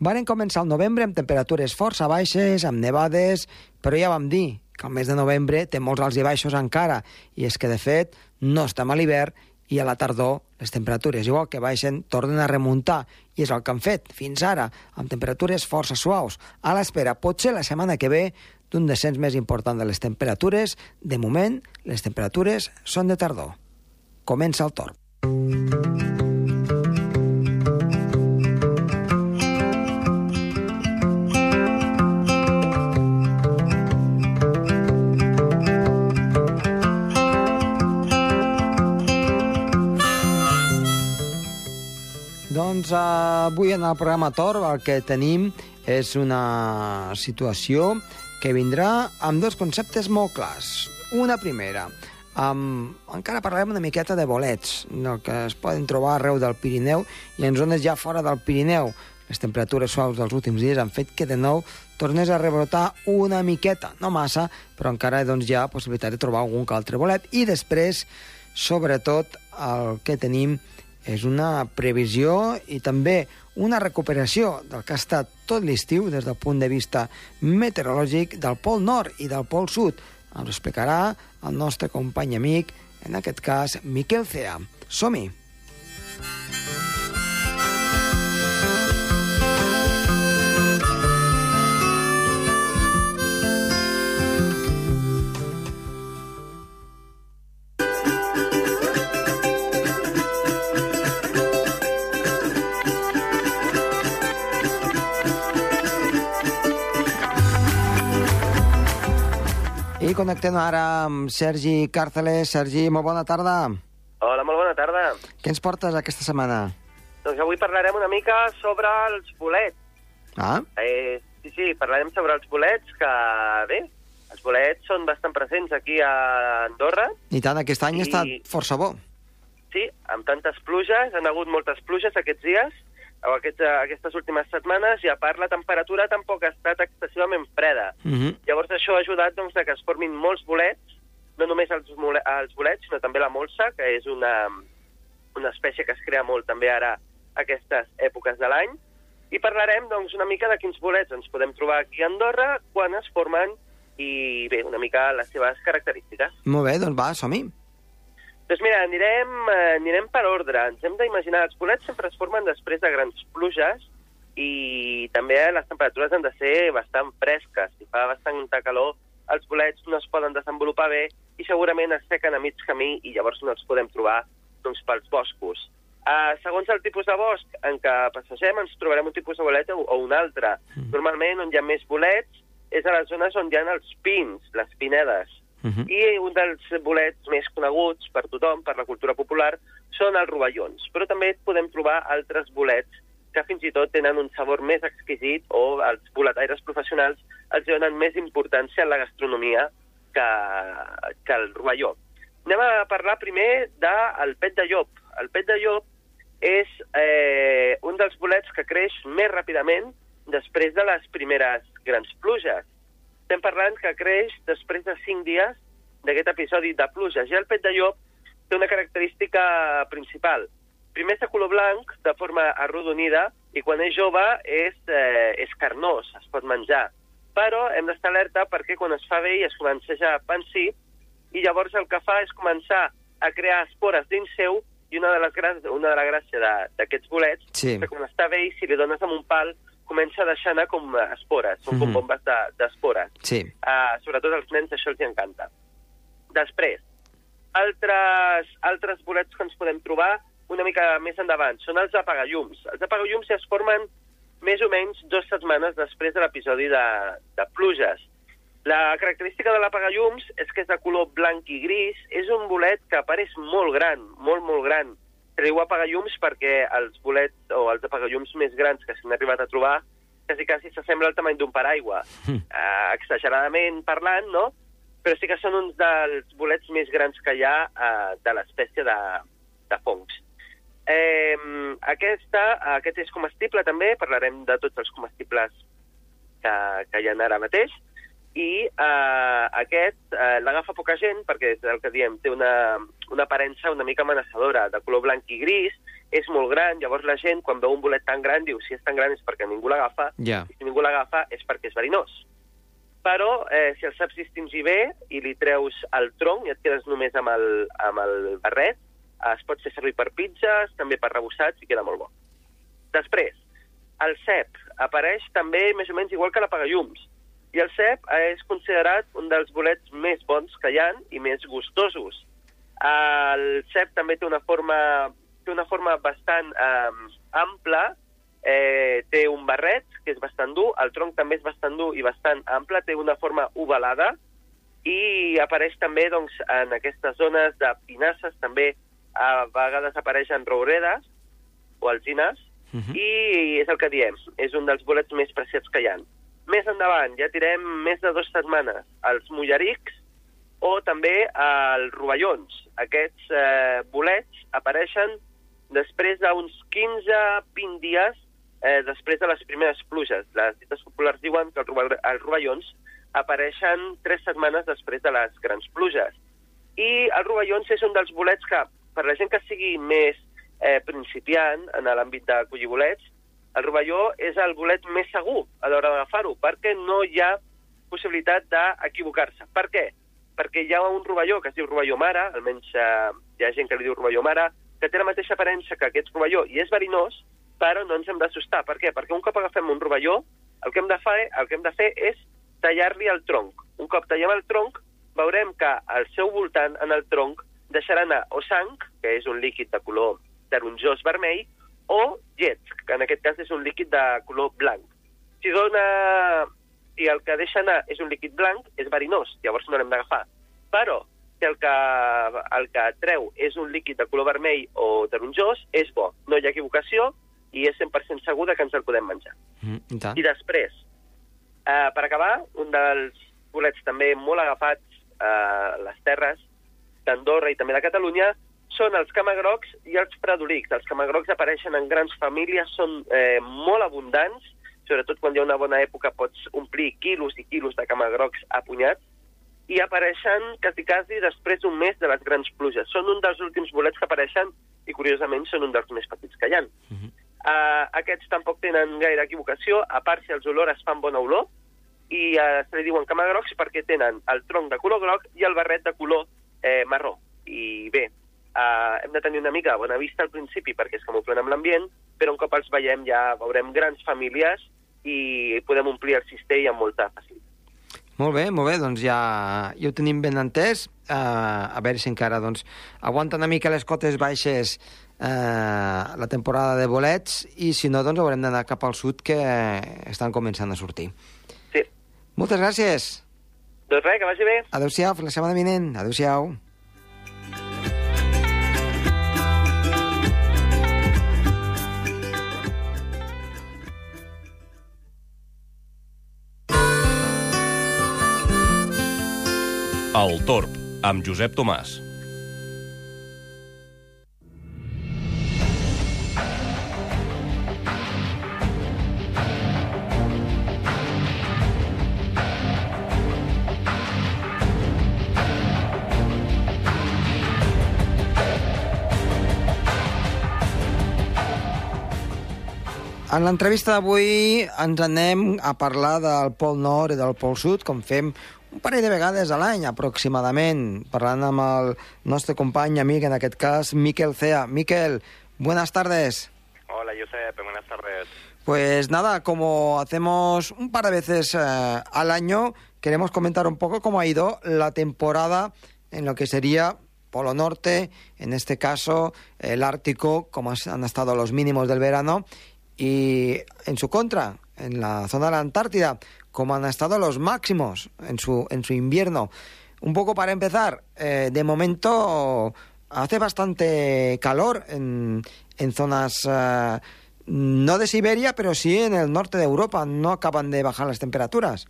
Varen començar el novembre amb temperatures força baixes, amb nevades, però ja vam dir que el mes de novembre té molts alts i baixos encara, i és que, de fet, no estem a l'hivern i a la tardor les temperatures, igual que baixen, tornen a remuntar, i és el que han fet fins ara, amb temperatures força suaus, a l'espera, potser la setmana que ve, d'un descens més important de les temperatures. De moment, les temperatures són de tardor. Comença el torn. Doncs uh, avui en el programa Tor el que tenim és una situació que vindrà amb dos conceptes molt clars. Una primera, amb... encara parlarem una miqueta de bolets, del que es poden trobar arreu del Pirineu i en zones ja fora del Pirineu. Les temperatures suaus dels últims dies han fet que de nou tornés a rebrotar una miqueta, no massa, però encara doncs, hi ha possibilitat de trobar algun altre bolet. I després, sobretot, el que tenim és una previsió i també una recuperació del que ha estat tot l'estiu des del punt de vista meteorològic del Pol Nord i del Pol Sud. Ens ho explicarà el nostre company amic, en aquest cas, Miquel Cea. Som-hi! Connectem ara amb Sergi Càrceles. Sergi, molt bona tarda. Hola, molt bona tarda. Què ens portes aquesta setmana? Doncs avui parlarem una mica sobre els bolets. Ah, Eh, sí, sí, parlarem sobre els bolets, que bé, els bolets són bastant presents aquí a Andorra. i tant, aquest any I- ha estat força bo. Sí, amb tantes pluges, han hagut moltes pluges aquests dies, aquests, aquestes últimes setmanes, i a part la temperatura tampoc ha estat excessivament freda. Uh -huh. Llavors això ha ajudat doncs, a que es formin molts bolets, no només els, els bolets, sinó també la molsa, que és una, una espècie que es crea molt també ara aquestes èpoques de l'any. I parlarem doncs, una mica de quins bolets ens podem trobar aquí a Andorra, quan es formen i bé, una mica les seves característiques. Molt bé, doncs va, som-hi. Doncs mira, anirem, eh, anirem per ordre. Ens hem d'imaginar, els bolets sempre es formen després de grans pluges i també les temperatures han de ser bastant fresques. Si fa bastanta calor, els bolets no es poden desenvolupar bé i segurament es sequen a mig camí i llavors no els podem trobar doncs, pels boscos. Uh, segons el tipus de bosc en què passegem, ens trobarem un tipus de bolet o, o un altre. Mm. Normalment, on hi ha més bolets, és a les zones on hi ha els pins, les pinedes. Uh -huh. I un dels bolets més coneguts per tothom, per la cultura popular, són els rovellons. Però també podem trobar altres bolets que fins i tot tenen un sabor més exquisit o els boletaires professionals els donen més importància en la gastronomia que, que el rovelló. Anem a parlar primer del pet de llop. El pet de llop és eh, un dels bolets que creix més ràpidament després de les primeres grans pluges. Estem parlant que creix després de 5 dies d'aquest episodi de pluges. I el pet de llop té una característica principal. Primer és de color blanc, de forma arrodonida, i quan és jove és, eh, és carnós, es pot menjar. Però hem d'estar alerta perquè quan es fa vell es comença ja a pansir i llavors el que fa és començar a crear espores dins seu i una de les grans, una de la gràcia de- d'aquests bolets Sí. que quan està vell, si li dones amb un pal, comença a deixar anar com espores, són Mhm. com bombes de- d'espores. Sí. Uh, sobretot als nens això els encanta. Després, altres, altres bolets que ens podem trobar una mica més endavant són els apagallums. Els apagallums ja es formen més o menys dues setmanes després de l'episodi de, de pluges. La característica de l'apagallums és que és de color blanc i gris, és un bolet que apareix molt gran, molt, molt gran. Diu apagallums perquè els bolets o els apagallums més grans que s'han arribat a trobar quasi, quasi s'assembla al tamany d'un paraigua. Mm. Uh, exageradament parlant, no? Però sí que són uns dels bolets més grans que hi ha uh, de l'espècie de, de fongs. Eh, aquesta, aquest és comestible també, parlarem de tots els comestibles que, que hi ha ara mateix, i eh, aquest eh, l'agafa poca gent perquè és el que diem, té una, una aparença una mica amenaçadora, de color blanc i gris, és molt gran, llavors la gent, quan veu un bolet tan gran, diu si és tan gran és perquè ningú l'agafa, i si ningú l'agafa és perquè és verinós. Però eh, si el saps distingir bé i li treus el tronc i et quedes només amb el, amb el barret, eh, es pot fer servir per pizzas, també per rebossats i queda molt bo. Després, el cep apareix també més o menys igual que l'apagallums. I el cep és considerat un dels bolets més bons que hi ha i més gustosos. El cep també té una forma, té una forma bastant eh, ampla, eh, té un barret, que és bastant dur, el tronc també és bastant dur i bastant ample, té una forma ovalada, i apareix també doncs, en aquestes zones de pinasses, també a vegades apareixen rouredes o alzines, Mhm. i és el que diem, és un dels bolets més preciats que hi ha. Més endavant, ja tirem més de dues setmanes, els mullerics o també els rovellons. Aquests eh, bolets apareixen després d'uns 15-20 dies eh, després de les primeres pluges. Les dites populars diuen que els, rove- els rovellons apareixen tres setmanes després de les grans pluges. I els rovellons és un dels bolets que, per la gent que sigui més eh, principiant en l'àmbit de collir bolets, el rovelló és el bolet més segur a l'hora d'agafar-ho, perquè no hi ha possibilitat d'equivocar-se. Per què? Perquè hi ha un rovelló que es diu rovelló mare, almenys eh, hi ha gent que li diu rovelló mare, que té la mateixa aparença que aquest rovelló i és verinós, però no ens hem d'assustar. Per què? Perquè un cop agafem un rovelló, el que hem de fer, el que hem de fer és tallar-li el tronc. Un cop tallem el tronc, veurem que al seu voltant, en el tronc, deixarà anar o sang, que és un líquid de color taronjós vermell, o llet, que en aquest cas és un líquid de color blanc. Si dona... Si el que deixa anar és un líquid blanc, és verinós, llavors no l'hem d'agafar. Però si el que, el que treu és un líquid de color vermell o taronjós, és bo. No hi ha equivocació i és 100% segur que ens el podem menjar. Mhm, I tant. I després, eh, per acabar, un dels bolets també molt agafats eh, a les terres d'Andorra i també de Catalunya són els camagrocs i els pradolics. Els camagrocs apareixen en grans famílies, són eh, molt abundants, sobretot quan hi ha una bona època pots omplir quilos i quilos de camagrocs a punyats, i apareixen quasi quasi després d'un mes de les grans pluges. Són un dels últims bolets que apareixen i, curiosament, són un dels més petits que hi ha. Mhm. Uh, aquests tampoc tenen gaire equivocació, a part si els olors fan bona olor, i uh, se li diuen camagrocs perquè tenen el tronc de color groc i el barret de color eh, marró. I bé, uh, hem de tenir una mica bona vista al principi perquè es camuflen amb l'ambient, però un cop els veiem ja veurem grans famílies i podem omplir el cistell amb molta facilitat. Molt bé, molt bé, doncs ja, ja ho tenim ben entès. Uh, a veure si encara doncs, aguanta una mica les cotes baixes uh, la temporada de bolets i si no, doncs haurem d'anar cap al sud que estan començant a sortir. Sí. Moltes gràcies. Doncs res, que vagi bé. Adéu-siau, fins la setmana vinent. Adéu-siau. El Torb, amb Josep Tomàs. En l'entrevista d'avui ens anem a parlar del Pol Nord i del Pol Sud, com fem un parell de vegades a l'any, aproximadament, parlant amb el nostre company amic, en aquest cas, Miquel Cea. Miquel, buenas tardes. Hola, Josep, buenas tardes. Pues nada, como hacemos un par de veces eh, al año, queremos comentar un poco cómo ha ido la temporada en lo que sería Polo Norte, en este caso el Ártico, cómo has- han estado los mínimos del verano, y en su contra, en la zona de la Antártida, cómo han estado los máximos en su, en su invierno. Un poco para empezar, eh, de momento hace bastante calor en, en zonas eh, no de Siberia, pero sí en el norte de Europa. No acaban de bajar las temperaturas.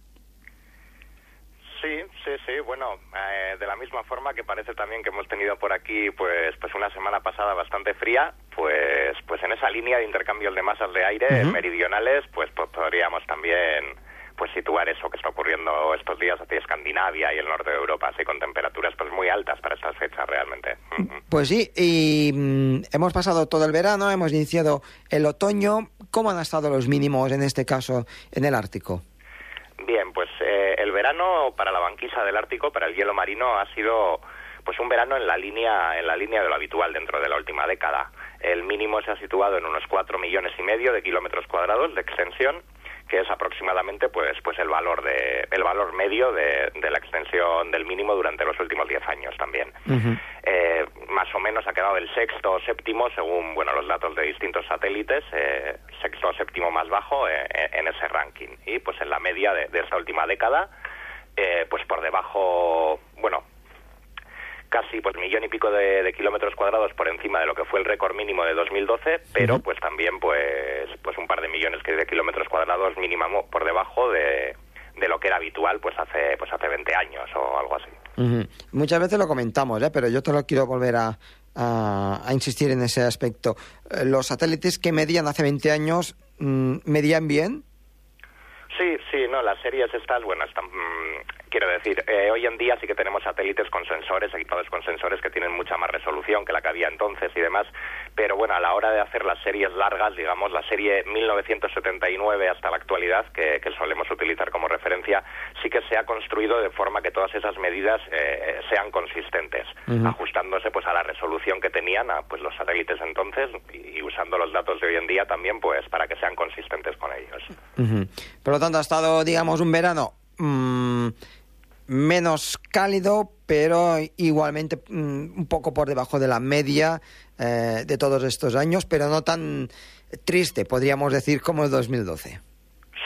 Sí, sí, sí, bueno, eh, de la misma forma que parece también que hemos tenido por aquí pues pues una semana pasada bastante fría, pues pues en esa línea de intercambio de masas de aire meridionales, pues, pues podríamos también pues situar eso que está ocurriendo estos días hacia Escandinavia y el norte de Europa, así con temperaturas pues muy altas para estas fechas realmente. Pues sí, y mm, hemos pasado todo el verano, hemos iniciado el otoño. ¿Cómo han estado los mínimos en este caso en el Ártico? Bien, pues eh, el verano para la banquisa del Ártico, para el hielo marino, ha sido pues un verano en la línea en la línea de lo habitual dentro de la última década. El mínimo se ha situado en unos cuatro millones y medio de kilómetros cuadrados de extensión que es aproximadamente pues pues el valor de el valor medio de, la extensión del mínimo durante los últimos 10 años también. Eh, más o menos ha quedado el sexto o séptimo según bueno los datos de distintos satélites eh, sexto o séptimo más bajo eh, en ese ranking. Y pues en la media de, de esta última década pues por debajo bueno casi pues millón y pico de, kilómetros cuadrados por encima de lo que fue el récord mínimo de 2012, pero pues también pues pues un par de millones de kilómetros cuadrados mínimo por debajo de, de lo que era habitual pues hace pues hace 20 años o algo así. Muchas veces lo comentamos, ¿eh? pero yo te lo quiero volver a, a, insistir en ese aspecto. Eh, los satélites que medían hace 20 años, mm, ¿medían bien? Sí, sí, no, las series estas, bueno, están, mm, quiero decir, eh, hoy en día sí que tenemos satélites con sensores, equipados con sensores que tienen mucha más resolución que la que había entonces y demás, pero bueno, a la hora de hacer las series largas, digamos, la serie 1979 hasta la actualidad, que, solemos utilizar como referencia, sí que se ha construido de forma que todas esas medidas eh, sean consistentes, ajustándose pues a la resolución que tenían a, pues los satélites entonces y, usando los datos de hoy en día también pues para que sean consistentes con ellos. Por lo tanto, ha estado, digamos, un verano mm, menos cálido, pero igualmente mm, un poco por debajo de la media eh, de todos estos años, pero no tan triste, podríamos decir, como el 2012.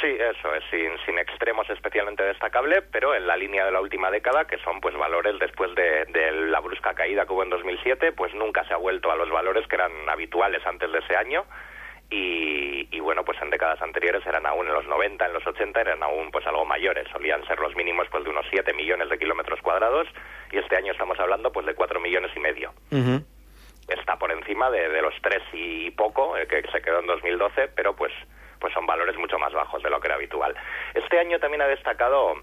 Sí, eso es, sin, sin extremos especialmente destacables, pero en la línea de la última década, que son pues valores después de, de, la brusca caída que hubo en 2007, pues nunca se ha vuelto a los valores que eran habituales antes de ese año y, bueno, pues en décadas anteriores eran aún en los 90, en los 80 eran aún pues algo mayores, solían ser los mínimos pues de unos 7 millones de kilómetros cuadrados y este año estamos hablando pues de 4 millones y medio. Está por encima de, de, los 3 y poco eh, que se quedó en 2012, pero pues pues son valores mucho más bajos de lo que era habitual. Este año también ha destacado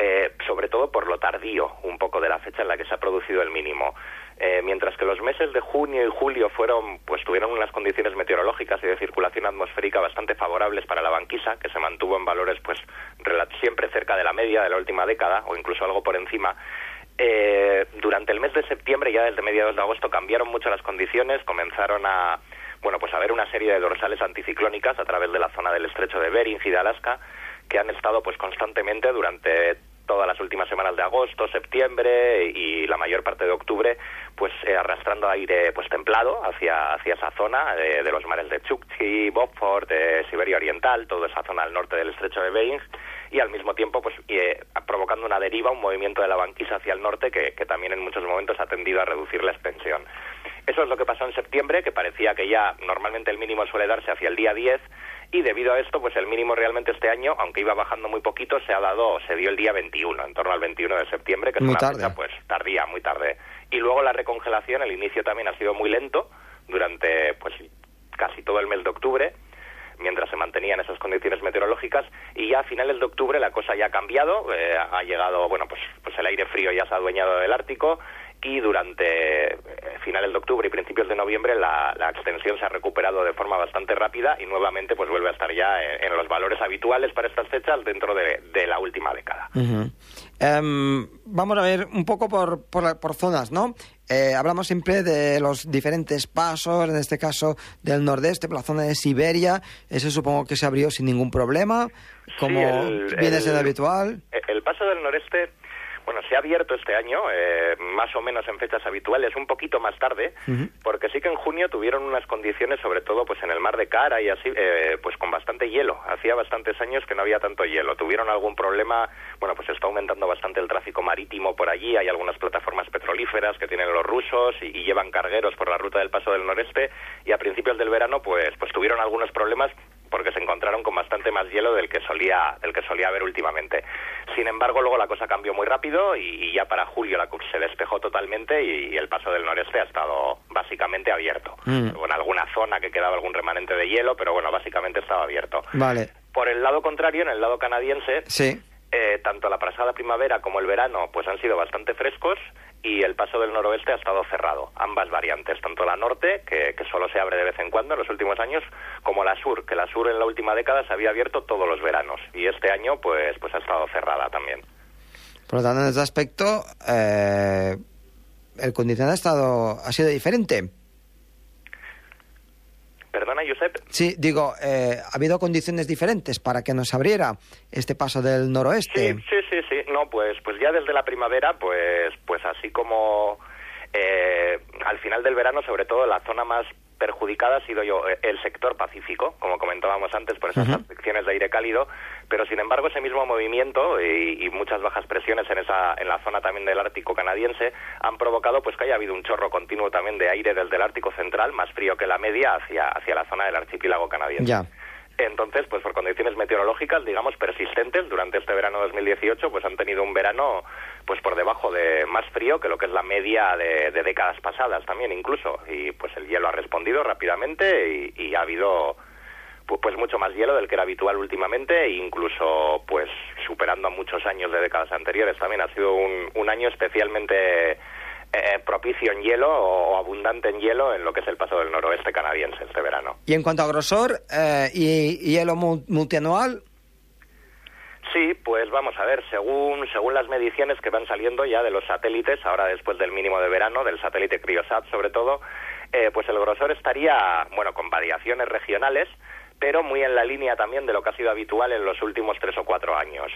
eh, sobre todo por lo tardío un poco de la fecha en la que se ha producido el mínimo. Eh, mientras que los meses de junio y julio fueron, pues tuvieron unas condiciones meteorológicas y de circulación atmosférica bastante favorables para la banquisa, que se mantuvo en valores pues siempre cerca de la media de la última década o incluso algo por encima. Eh, durante el mes de septiembre, ya desde mediados de agosto, cambiaron mucho las condiciones, comenzaron a bueno pues a haber una serie de dorsales anticiclónicas a través de la zona del estrecho de Bering y de Alaska que han estado pues constantemente durante todas las últimas semanas de agosto, septiembre y la mayor parte de octubre, pues eh, arrastrando aire pues templado hacia hacia esa zona de, los mares de Chukchi, Beaufort, de Siberia Oriental, toda esa zona al norte del estrecho de Bering y al mismo tiempo pues eh, provocando una deriva, un movimiento de la banquisa hacia el norte que, que también en muchos momentos ha tendido a reducir la extensión. Eso es lo que pasó en septiembre, que parecía que ya normalmente el mínimo suele darse hacia el día 10 y debido a esto, pues el mínimo realmente este año, aunque iba bajando muy poquito, se ha dado, se dio el día 21, en torno al 21 de septiembre, que es una fecha pues tardía, muy tarde. Y luego la recongelación, el inicio también ha sido muy lento durante pues casi todo el mes de octubre mientras se mantenían esas condiciones meteorológicas y ya a finales de octubre la cosa ya ha cambiado, eh, ha llegado, bueno, pues, pues el aire frío ya se ha adueñado del Ártico, y durante finales de octubre y principios de noviembre la, extensión se ha recuperado de forma bastante rápida y nuevamente pues vuelve a estar ya en, los valores habituales para estas fechas dentro de, la última década. Em, vamos a ver un poco por, por, zonas, ¿no? Eh, hablamos siempre de los diferentes pasos, en este caso del nordeste, por la zona de Siberia. Ese supongo que se abrió sin ningún problema, como viene siendo habitual. El paso del noreste bueno, se ha abierto este año, eh, más o menos en fechas habituales, un poquito más tarde, porque sí que en junio tuvieron unas condiciones, sobre todo pues en el mar de Cara y así, eh, pues con bastante hielo. Hacía bastantes años que no había tanto hielo. Tuvieron algún problema, bueno, pues está aumentando bastante el tráfico marítimo por allí. Hay algunas plataformas petrolíferas que tienen los rusos y, y llevan cargueros por la ruta del Paso del Noreste. Y a principios del verano, pues, pues tuvieron algunos problemas porque se encontraron con bastante más hielo del que solía del que solía haber últimamente. Sin embargo, luego la cosa cambió muy rápido y, ya para julio la se despejó totalmente y, el paso del noreste ha estado básicamente abierto. Mm. En alguna zona que quedaba algún remanente de hielo, pero bueno, básicamente estaba abierto. Vale. Por el lado contrario, en el lado canadiense, Sí. eh, tanto la pasada primavera como el verano pues han sido bastante frescos y el paso del noroeste ha estado cerrado. Ambas variantes, tanto la norte, que, que solo se abre de vez en cuando en los últimos años, como la sur, que la sur en la última década se había abierto todos los veranos y este año pues, pues ha estado cerrada también. Por lo tanto, en ese aspecto, eh, el condicionante ha, estado, ha sido diferente. Perdona, Josep. Sí, digo, eh, ha habido condiciones diferentes para que nos abriera este paso del noroeste. Sí, sí, pues, pues ya desde la primavera, pues, pues así como eh, al final del verano, sobre todo la zona más perjudicada ha sido yo, eh, el sector pacífico, como comentábamos antes, por esas Ujú. restricciones de aire cálido, pero sin embargo ese mismo movimiento y, y muchas bajas presiones en esa en la zona también del Ártico canadiense han provocado pues que haya habido un chorro continuo también de aire desde el Ártico central, más frío que la media, hacia, hacia la zona del archipiélago canadiense. Ya. Entonces, pues por condiciones meteorológicas, digamos, persistentes durante este verano 2018, pues han tenido un verano pues por debajo de más frío que lo que es la media de, décadas pasadas también incluso. Y pues el hielo ha respondido rápidamente y, y ha habido pu- pues mucho más hielo del que era habitual últimamente e incluso pues superando a muchos años de décadas anteriores también ha sido un, un año especialmente eh, propicio en hielo o, abundante en hielo en lo que es el paso del noroeste canadiense este verano. Y en cuanto a grosor eh, y, hielo mu- multianual, Sí, pues vamos a ver, según, según las mediciones que van saliendo ya de los satélites, ahora después del mínimo de verano, del satélite Criosat sobre todo, eh, pues el grosor estaría, bueno, con variaciones regionales, pero muy en la línea también de lo que ha sido habitual en los últimos tres o cuatro años.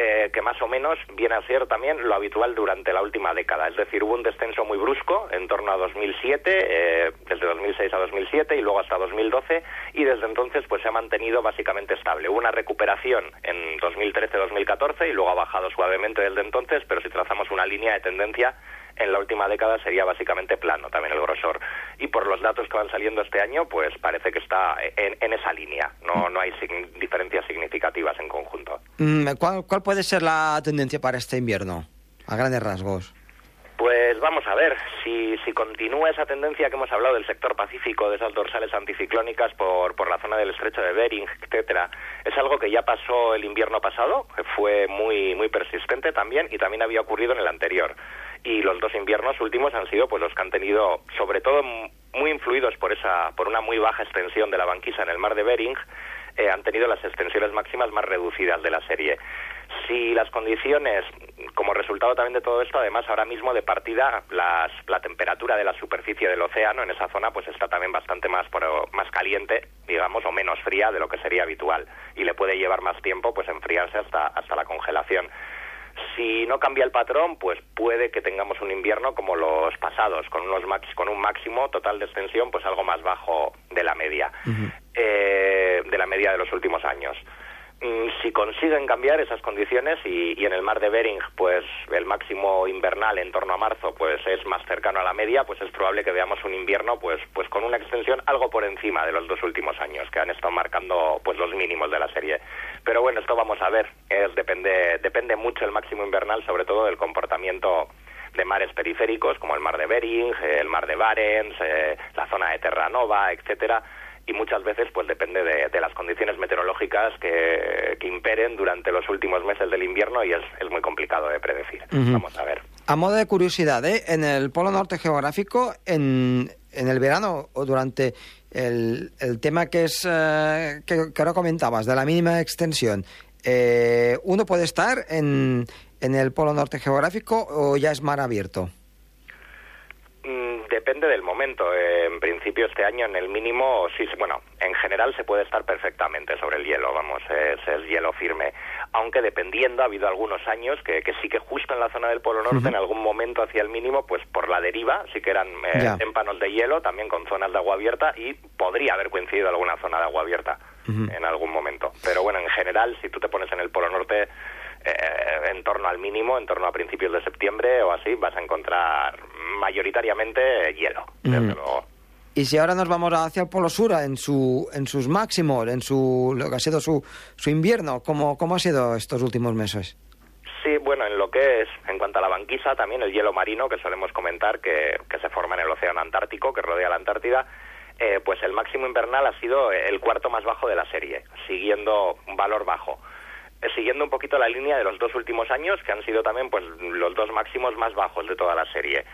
Eh, que más o menos viene a ser también lo habitual durante la última década. Es decir, hubo un descenso muy brusco en torno a 2007, eh, desde 2006 a 2007 y luego hasta 2012, y desde entonces pues se ha mantenido básicamente estable. Hubo una recuperación en 2013-2014 y luego ha bajado suavemente desde entonces, pero si trazamos una línea de tendencia, en la última década sería básicamente plano también el grosor. Y por los datos que van saliendo este año, pues parece que está en, en esa línea. No, no hay diferencias significativas en conjunto. mm, ¿cuál, ¿cuál puede ser la tendencia para este invierno? A grandes rasgos. Pues vamos a ver, si, si continúa esa tendencia que hemos hablado del sector pacífico, de esas dorsales anticiclónicas por, por la zona del estrecho de Bering, etcétera, es algo que ya pasó el invierno pasado, que fue muy, muy persistente también y también había ocurrido en el anterior. Y los dos inviernos últimos han sido pues los que han tenido, sobre todo muy influidos por esa, por una muy baja extensión de la banquisa en el mar de Bering, eh, han tenido las extensiones máximas más reducidas de la serie. Si las condiciones, como resultado también de todo esto, además ahora mismo de partida las, la temperatura de la superficie del océano en esa zona pues está también bastante más por- más caliente, digamos, o menos fría de lo que sería habitual y le puede llevar más tiempo pues enfriarse hasta hasta la congelación. Si no cambia el patrón, pues puede que tengamos un invierno como los pasados, con unos max, con un máximo total de extensión pues algo más bajo de la media, eh, de la media de los últimos años. Mm, Si consiguen cambiar esas condiciones y, y en el mar de Bering, pues el máximo invernal en torno a marzo, pues es más cercano a la media, pues es probable que veamos un invierno, pues, pues con una extensión algo por encima de los dos últimos años, que han estado marcando, pues los mínimos de la serie. Pero bueno, esto vamos a ver. Es depende, depende mucho el máximo invernal, sobre todo del comportamiento de mares periféricos, como el mar de Bering, el mar de Barents, eh, la zona de Terranova, etcétera y muchas veces pues depende de, de las condiciones meteorológicas que, que imperen durante los últimos meses del invierno y es, es muy complicado de predecir. Vamos a ver. A modo de curiosidad, ¿eh? en el Polo Norte geográfico, en, en el verano o durante el, el tema que es eh, que, que ahora comentabas, de la mínima extensión, eh, ¿uno puede estar en, en el Polo Norte geográfico o ya es mar abierto? Depende del momento. Eh, en principio este año en el mínimo, sí, bueno, en general se puede estar perfectamente sobre el hielo, vamos, es, es hielo firme. Aunque dependiendo, ha habido algunos años que, que sí que justo en la zona del Polo Norte, en algún momento hacia el mínimo, pues por la deriva, sí que eran eh, témpanos de hielo, también con zonas de agua abierta y podría haber coincidido alguna zona de agua abierta en algún momento. Pero bueno, en general, si tú te pones en el Polo Norte, eh, en torno al mínimo, en torno a principios de septiembre o así, vas a encontrar mayoritariamente hielo, desde Ujú. luego. Y si ahora nos vamos hacia el Polo Sur, en, su, en sus máximos, en su, lo que ha sido su, su invierno, ¿cómo, ¿cómo ha sido estos últimos meses? Sí, bueno, en lo que es, en cuanto a la banquisa, también el hielo marino, que solemos comentar que, que se forma en el océano Antártico, que rodea la Antártida, eh, pues el máximo invernal ha sido el cuarto más bajo de la serie, siguiendo un valor bajo. Eh, siguiendo un poquito la línea de los dos últimos años, que han sido también pues los dos máximos más bajos de toda la serie.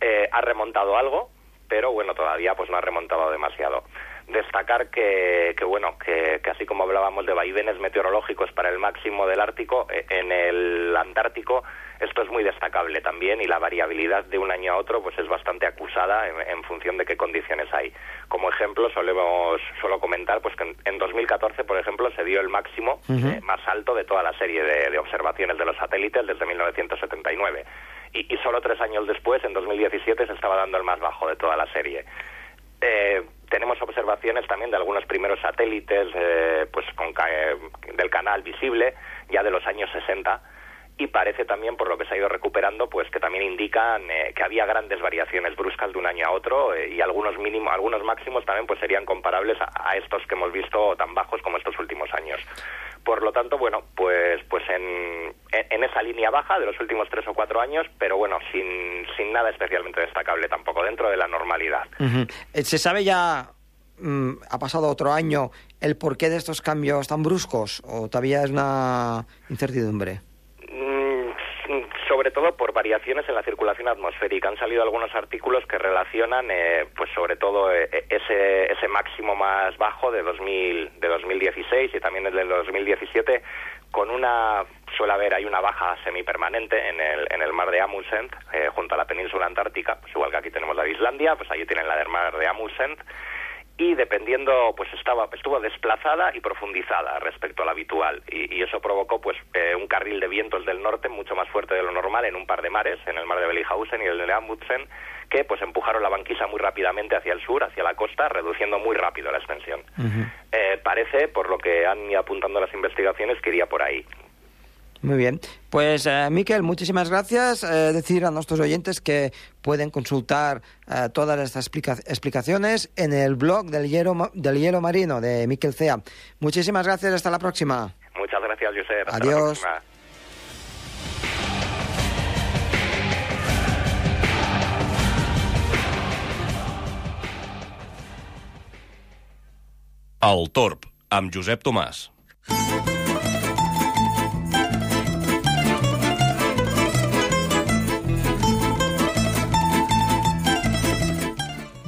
Eh, ha remontado algo, pero bueno, todavía pues no ha remontado demasiado. Destacar que, que bueno, que, que, así como hablábamos de vaivenes meteorológicos para el máximo del Ártico, eh, en el Antártico esto es muy destacable también y la variabilidad de un año a otro pues es bastante acusada en, función de qué condiciones hay. Como ejemplo, solemos suelo comentar pues que en, 2014, por ejemplo, se dio el máximo eh, más alto de toda la serie de, de observaciones de los satélites desde 1979 y, y, solo tres años después, en 2017, se estaba dando el más bajo de toda la serie. Eh, tenemos observaciones también de algunos primeros satélites eh, pues con, eh, del canal visible ya de los años 60 y parece también por lo que se ha ido recuperando pues que también indican eh, que había grandes variaciones bruscas de un año a otro eh, y algunos mínimos algunos máximos también pues serían comparables a, estos que hemos visto tan bajos como estos últimos años. Por lo tanto bueno pues pues en, en, esa línea baja de los últimos tres o cuatro años pero bueno sin, sin nada especialmente destacable tampoco dentro de la normalidad. -huh. se sabe ya mm, ha pasado otro año el porqué de estos cambios tan bruscos o todavía es una incertidumbre todo por variaciones en la circulación atmosférica. Han salido algunos artículos que relacionan, eh, pues sobre todo eh, ese, ese máximo más bajo de 2000, de 2016 y también el de 2017 con una suele haber hay una baja semipermanente en el en el mar de Amundsen eh, junto a la península antártica, pues igual que aquí tenemos la de Islandia, pues allí tienen la del mar de Amundsen y dependiendo pues estaba estuvo desplazada y profundizada respecto a la habitual. Y, y eso provocó pues eh, un carril de vientos del norte mucho más fuerte de lo normal en un par de mares en el mar de Bellihausen y el de Amundsen que pues empujaron la banquisa muy rápidamente hacia el sur hacia la costa reduciendo muy rápido la extensión. Uh -huh. eh, parece por lo que han ido apuntando las investigaciones que iría por ahí muy bien. Pues, eh, Miquel, muchísimas gracias. Eh, decir a nuestros oyentes que pueden consultar eh, todas estas explica explicaciones en el blog del hielo, del hielo marino de Miquel Cea. Muchísimas gracias. Hasta la próxima. Muchas gracias, Josep. Hasta Adiós. La próxima. El Torb, amb Josep Tomàs.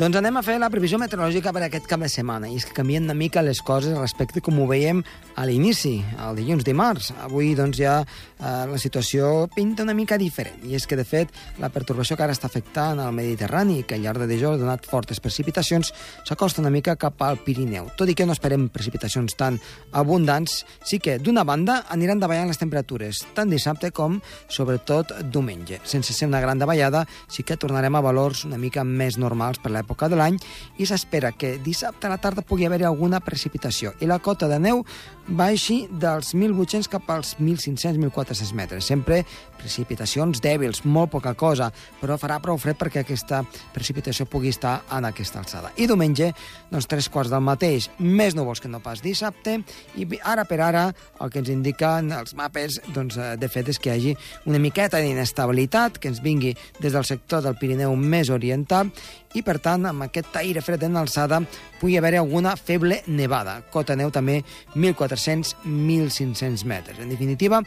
Doncs anem a fer la previsió meteorològica per aquest cap de setmana. I és que canvien una mica les coses respecte com ho veiem a l'inici, el dilluns dimarts. Avui, doncs, ja eh, la situació pinta una mica diferent. I és que, de fet, la pertorbació que ara està afectant al Mediterrani, que al llarg de dijous ha donat fortes precipitacions, s'acosta una mica cap al Pirineu. Tot i que no esperem precipitacions tan abundants, sí que, d'una banda, aniran davallant les temperatures, tant dissabte com, sobretot, diumenge. Sense ser una gran davallada, sí que tornarem a valors una mica més normals per l'època època de l'any i s'espera que dissabte a la tarda pugui haver alguna precipitació i la cota de neu baixi dels 1.800 cap als 1.500-1.400 metres. Sempre precipitacions dèbils, molt poca cosa, però farà prou fred perquè aquesta precipitació pugui estar en aquesta alçada. I diumenge, doncs tres quarts del mateix, més núvols que no pas dissabte, i ara per ara el que ens indiquen els mapes, doncs, de fet, és que hi hagi una miqueta d'inestabilitat que ens vingui des del sector del Pirineu més oriental i, per tant, amb aquest aire fred en alçada pugui haver alguna feble nevada. Cota neu també 1.400-1.500 metres. En definitiva,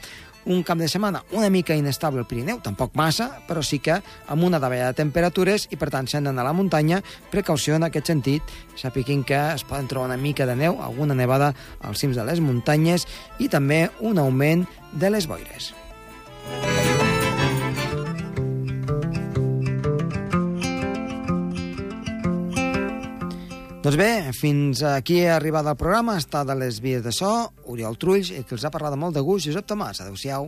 un cap de setmana una mica inestable al Pirineu, tampoc massa, però sí que amb una davallada de temperatures i per tant si han d'anar a la muntanya, precaució en aquest sentit, sapiguin que es poden trobar una mica de neu, alguna nevada als cims de les muntanyes i també un augment de les boires. Doncs bé, fins aquí ha arribat el programa, està de les vies de so, Oriol Trulls, i que els ha parlat molt de gust, Josep Tomàs. Adéu-siau.